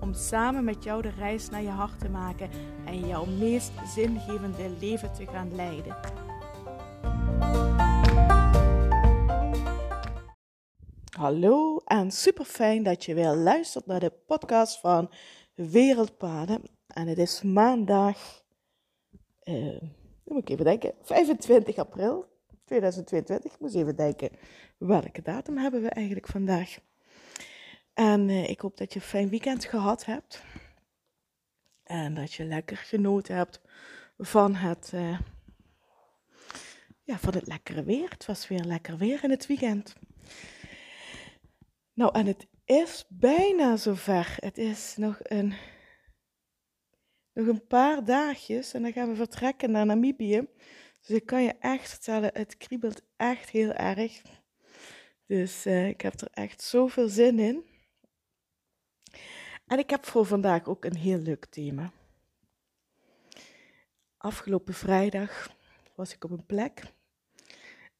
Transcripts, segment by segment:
Om samen met jou de reis naar je hart te maken en jouw meest zingevende leven te gaan leiden. Hallo en super fijn dat je weer luistert naar de podcast van Wereldpaden. En het is maandag, uh, moet ik even denken, 25 april 2022. Ik moest even denken, welke datum hebben we eigenlijk vandaag? En uh, ik hoop dat je een fijn weekend gehad hebt. En dat je lekker genoten hebt van het, uh, ja, van het lekkere weer. Het was weer lekker weer in het weekend. Nou, en het is bijna zover. Het is nog een, nog een paar dagjes en dan gaan we vertrekken naar Namibië. Dus ik kan je echt vertellen, het kriebelt echt heel erg. Dus uh, ik heb er echt zoveel zin in. En ik heb voor vandaag ook een heel leuk thema. Afgelopen vrijdag was ik op een plek.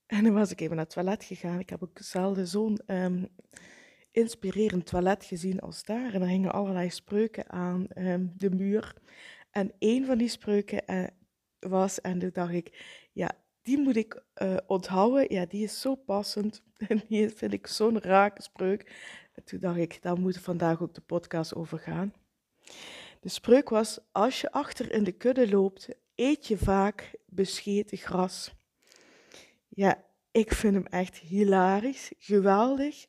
En dan was ik even naar het toilet gegaan. Ik heb ook zelden zo'n um, inspirerend toilet gezien als daar. En er hingen allerlei spreuken aan um, de muur. En een van die spreuken uh, was, en toen dacht ik, ja, die moet ik uh, onthouden. Ja, die is zo passend. En die vind ik zo'n rake spreuk. En toen dacht ik, daar moet vandaag ook de podcast over gaan. De spreuk was, als je achter in de kudde loopt, eet je vaak bescheten gras. Ja, ik vind hem echt hilarisch, geweldig,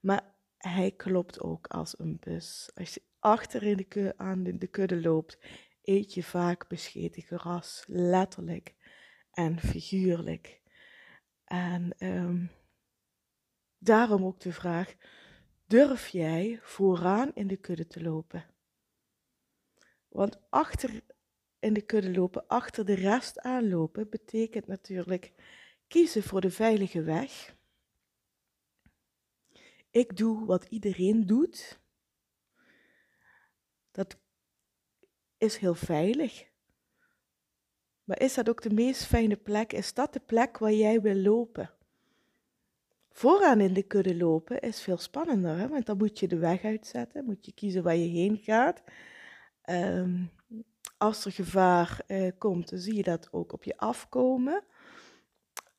maar hij klopt ook als een bus. Als je achter in de kudde, loopt, eet je vaak bescheten gras, letterlijk en figuurlijk. En um, daarom ook de vraag: durf jij vooraan in de kudde te lopen? Want achter in de kudde lopen, achter de rest aanlopen, betekent natuurlijk kiezen voor de veilige weg. Ik doe wat iedereen doet. Dat is heel veilig. Maar is dat ook de meest fijne plek? Is dat de plek waar jij wil lopen? Vooraan in de kudde lopen is veel spannender, hè? want dan moet je de weg uitzetten, moet je kiezen waar je heen gaat. Um, als er gevaar uh, komt, dan zie je dat ook op je afkomen.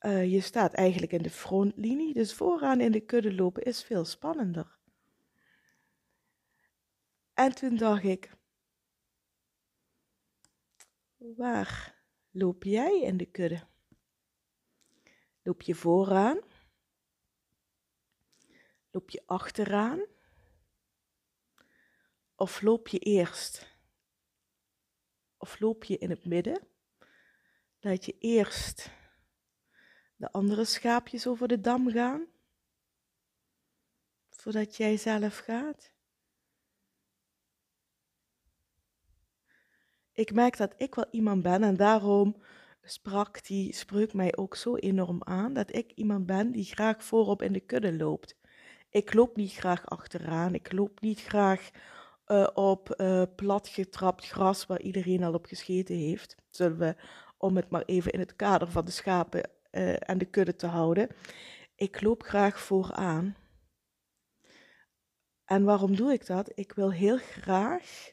Uh, je staat eigenlijk in de frontlinie, dus vooraan in de kudde lopen is veel spannender. En toen dacht ik, waar loop jij in de kudde? Loop je vooraan? Loop je achteraan? Of loop je eerst? Of loop je in het midden? Laat je eerst de andere schaapjes over de dam gaan, voordat jij zelf gaat? Ik merk dat ik wel iemand ben en daarom sprak die spreuk mij ook zo enorm aan dat ik iemand ben die graag voorop in de kudde loopt. Ik loop niet graag achteraan, ik loop niet graag uh, op uh, platgetrapt gras waar iedereen al op gescheten heeft. Zullen we, om het maar even in het kader van de schapen uh, en de kudde te houden. Ik loop graag vooraan. En waarom doe ik dat? Ik wil heel graag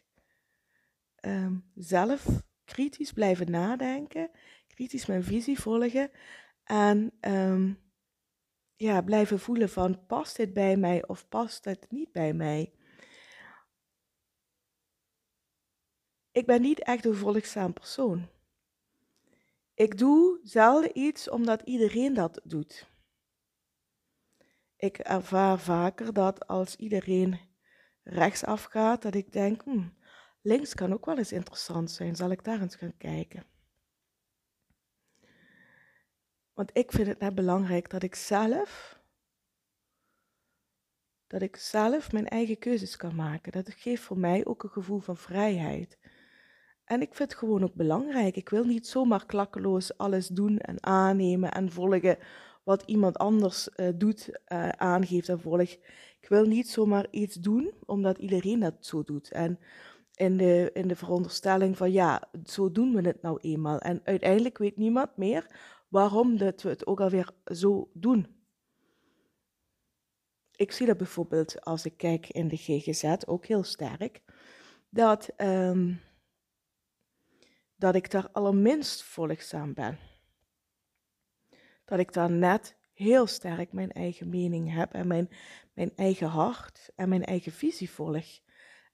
um, zelf kritisch blijven nadenken, kritisch mijn visie volgen en um, ja, blijven voelen van past dit bij mij of past het niet bij mij. Ik ben niet echt een volgzaam persoon. Ik doe zelden iets omdat iedereen dat doet. Ik ervaar vaker dat als iedereen rechtsaf gaat, dat ik denk, hm, links kan ook wel eens interessant zijn. Zal ik daar eens gaan kijken? Want ik vind het net belangrijk dat ik zelf, dat ik zelf mijn eigen keuzes kan maken. Dat geeft voor mij ook een gevoel van vrijheid. En ik vind het gewoon ook belangrijk. Ik wil niet zomaar klakkeloos alles doen en aannemen en volgen wat iemand anders uh, doet, uh, aangeeft en volgt. Ik wil niet zomaar iets doen omdat iedereen dat zo doet. En in de, in de veronderstelling van ja, zo doen we het nou eenmaal. En uiteindelijk weet niemand meer waarom dat we het ook alweer zo doen. Ik zie dat bijvoorbeeld als ik kijk in de GGZ ook heel sterk, dat, um, dat ik daar allerminst volgzaam ben. Dat ik daar net heel sterk mijn eigen mening heb en mijn, mijn eigen hart en mijn eigen visie volg.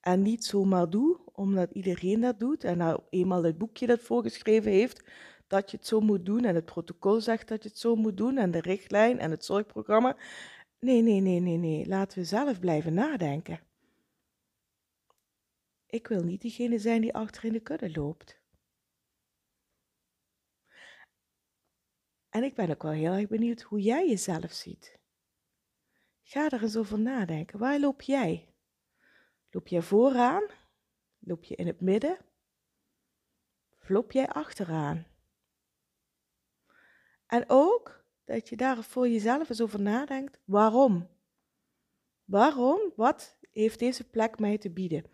En niet zomaar doe, omdat iedereen dat doet en nou eenmaal het boekje dat voorgeschreven heeft, dat je het zo moet doen en het protocol zegt dat je het zo moet doen en de richtlijn en het zorgprogramma. Nee, nee, nee, nee, nee. Laten we zelf blijven nadenken. Ik wil niet diegene zijn die achter in de kudde loopt. En ik ben ook wel heel erg benieuwd hoe jij jezelf ziet. Ga er eens over nadenken. Waar loop jij? Loop jij vooraan? Loop je in het midden? Loop jij achteraan? En ook dat je daar voor jezelf eens over nadenkt. Waarom? Waarom? Wat heeft deze plek mij te bieden?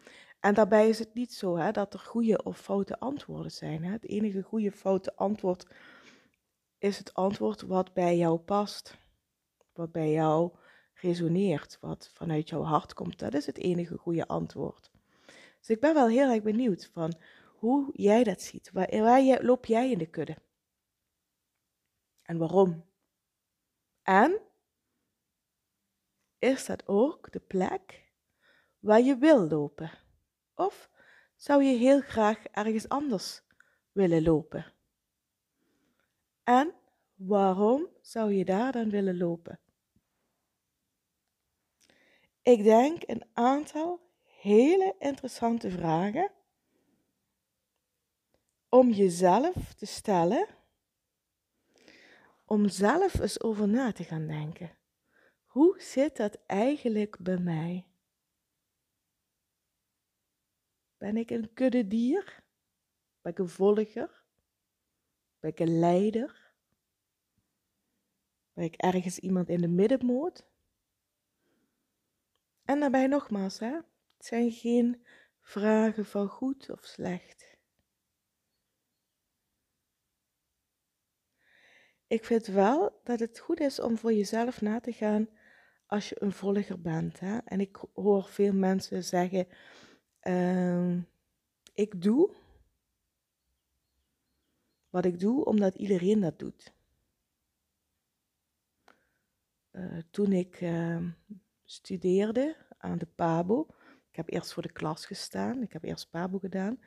En daarbij is het niet zo hè, dat er goede of foute antwoorden zijn. Hè. Het enige goede foute antwoord is het antwoord wat bij jou past, wat bij jou resoneert, wat vanuit jouw hart komt. Dat is het enige goede antwoord. Dus ik ben wel heel erg benieuwd van hoe jij dat ziet. Waar, waar loop jij in de kudde? En waarom? En is dat ook de plek waar je wil lopen? Of zou je heel graag ergens anders willen lopen? En waarom zou je daar dan willen lopen? Ik denk een aantal hele interessante vragen om jezelf te stellen, om zelf eens over na te gaan denken. Hoe zit dat eigenlijk bij mij? Ben ik een kuddedier? Ben ik een volger? Ben ik een leider? Ben ik ergens iemand in de middenmoot? En daarbij nogmaals, hè, het zijn geen vragen van goed of slecht. Ik vind wel dat het goed is om voor jezelf na te gaan als je een volger bent. Hè? En ik hoor veel mensen zeggen: uh, Ik doe wat ik doe omdat iedereen dat doet. Uh, toen ik uh, studeerde aan de PABO, ik heb eerst voor de klas gestaan, ik heb eerst PABO gedaan.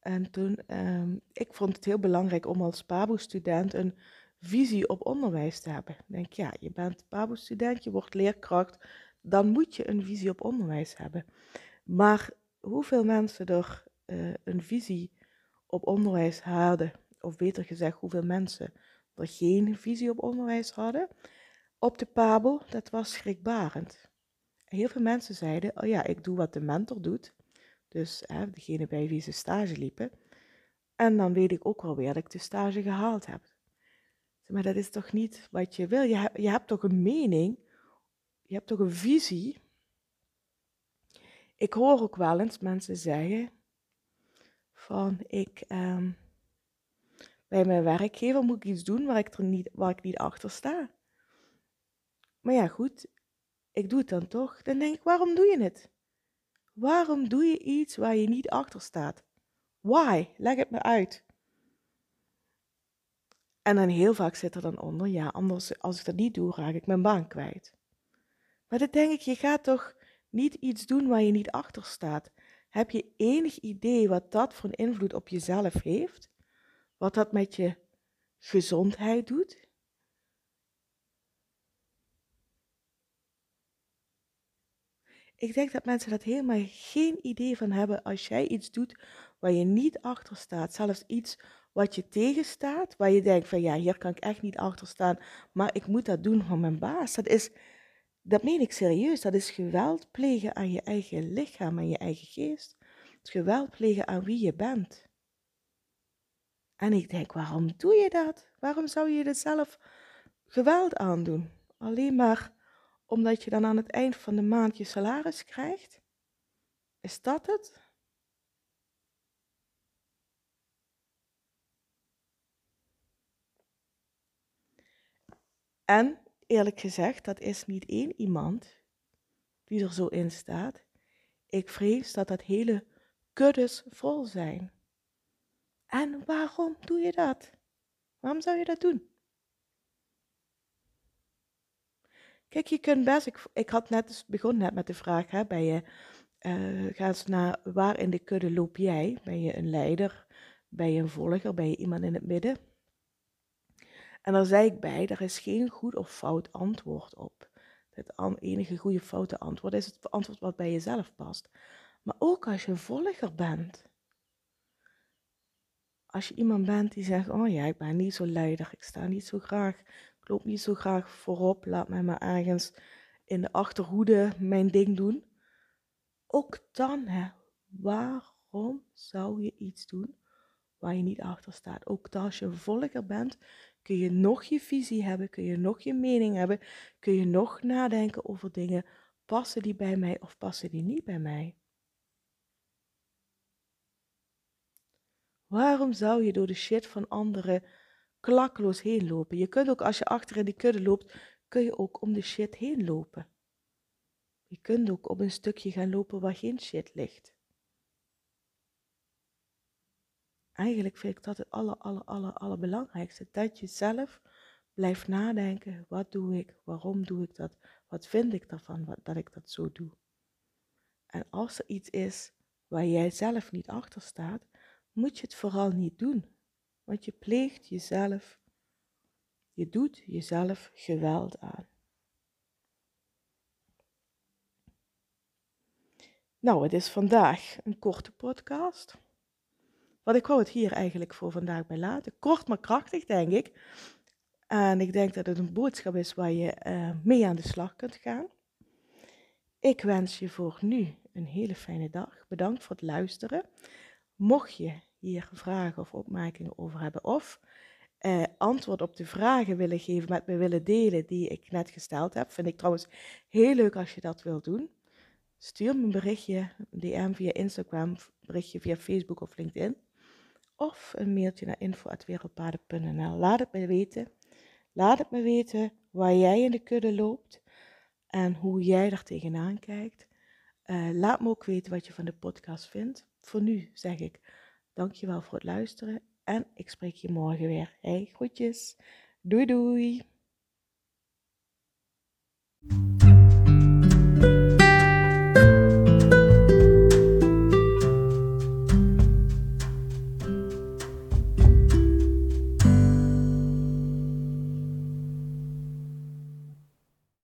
En toen, um, ik vond het heel belangrijk om als PABO-student een visie op onderwijs te hebben. Denk, ja, je bent PABO-student, je wordt leerkracht, dan moet je een visie op onderwijs hebben. Maar hoeveel mensen er uh, een visie op onderwijs hadden, of beter gezegd, hoeveel mensen er geen visie op onderwijs hadden, op de PABO, dat was schrikbarend heel veel mensen zeiden, oh ja, ik doe wat de mentor doet. Dus hè, degene bij wie ze stage liepen. En dan weet ik ook wel weer dat ik de stage gehaald heb. Maar dat is toch niet wat je wil? Je, je hebt toch een mening? Je hebt toch een visie? Ik hoor ook wel eens mensen zeggen van ik ehm, bij mijn werkgever moet ik iets doen waar ik, er niet, waar ik niet achter sta. Maar ja, goed, ik doe het dan toch, dan denk ik, waarom doe je het? Waarom doe je iets waar je niet achter staat? Why? Leg het me uit. En dan heel vaak zit er dan onder, ja, anders als ik dat niet doe, raak ik mijn baan kwijt. Maar dan denk ik, je gaat toch niet iets doen waar je niet achter staat. Heb je enig idee wat dat voor een invloed op jezelf heeft? Wat dat met je gezondheid doet? Ik denk dat mensen dat helemaal geen idee van hebben als jij iets doet waar je niet achter staat. Zelfs iets wat je tegenstaat, waar je denkt van ja, hier kan ik echt niet achter staan, maar ik moet dat doen van mijn baas. Dat is, dat meen ik serieus, dat is geweld plegen aan je eigen lichaam, aan je eigen geest. Het geweld plegen aan wie je bent. En ik denk, waarom doe je dat? Waarom zou je jezelf geweld aandoen? Alleen maar omdat je dan aan het eind van de maand je salaris krijgt? Is dat het? En eerlijk gezegd, dat is niet één iemand die er zo in staat. Ik vrees dat dat hele kuddes vol zijn. En waarom doe je dat? Waarom zou je dat doen? Kijk, je kunt best, ik, had net, dus begon net met de vraag, hè, ben je, uh, ga eens naar waar in de kudde loop jij? Ben je een leider? Ben je een volger? Ben je iemand in het midden? En daar zei ik bij, er is geen goed of fout antwoord op. Het enige goede foute antwoord is het antwoord wat bij jezelf past. Maar ook als je volger bent. Als je iemand bent die zegt, oh ja, ik ben niet zo leider, ik sta niet zo graag, ik loop niet zo graag voorop, laat mij maar ergens in de achterhoede mijn ding doen. Ook dan, hè, waarom zou je iets doen waar je niet achter staat? Ook als je volger bent, kun je nog je visie hebben, kun je nog je mening hebben, kun je nog nadenken over dingen. Passen die bij mij of passen die niet bij mij? Waarom zou je door de shit van anderen klakkeloos heen lopen? Je kunt ook als je achter in die kudde loopt, kun je ook om de shit heen lopen. Je kunt ook op een stukje gaan lopen waar geen shit ligt. Eigenlijk vind ik dat het aller, aller, aller, allerbelangrijkste. Dat je zelf blijft nadenken, wat doe ik, waarom doe ik dat, wat vind ik daarvan wat, dat ik dat zo doe. En als er iets is waar jij zelf niet achter staat, moet je het vooral niet doen. Want je pleegt jezelf, je doet jezelf geweld aan. Nou, het is vandaag een korte podcast. Wat ik wou het hier eigenlijk voor vandaag bij laten. Kort maar krachtig, denk ik. En ik denk dat het een boodschap is waar je uh, mee aan de slag kunt gaan. Ik wens je voor nu een hele fijne dag. Bedankt voor het luisteren. Mocht je hier vragen of opmerkingen over hebben of uh, antwoord op de vragen willen geven, met me willen delen die ik net gesteld heb, vind ik trouwens heel leuk als je dat wilt doen. Stuur me een berichtje, DM via Instagram, berichtje via Facebook of LinkedIn. Of een mailtje naar info.wereldpaden.nl. Laat het me weten. Laat het me weten waar jij in de kudde loopt en hoe jij daar tegenaan kijkt. Uh, laat me ook weten wat je van de podcast vindt. Voor nu zeg ik dankjewel voor het luisteren en ik spreek je morgen weer. Hey, groetjes. Doei doei.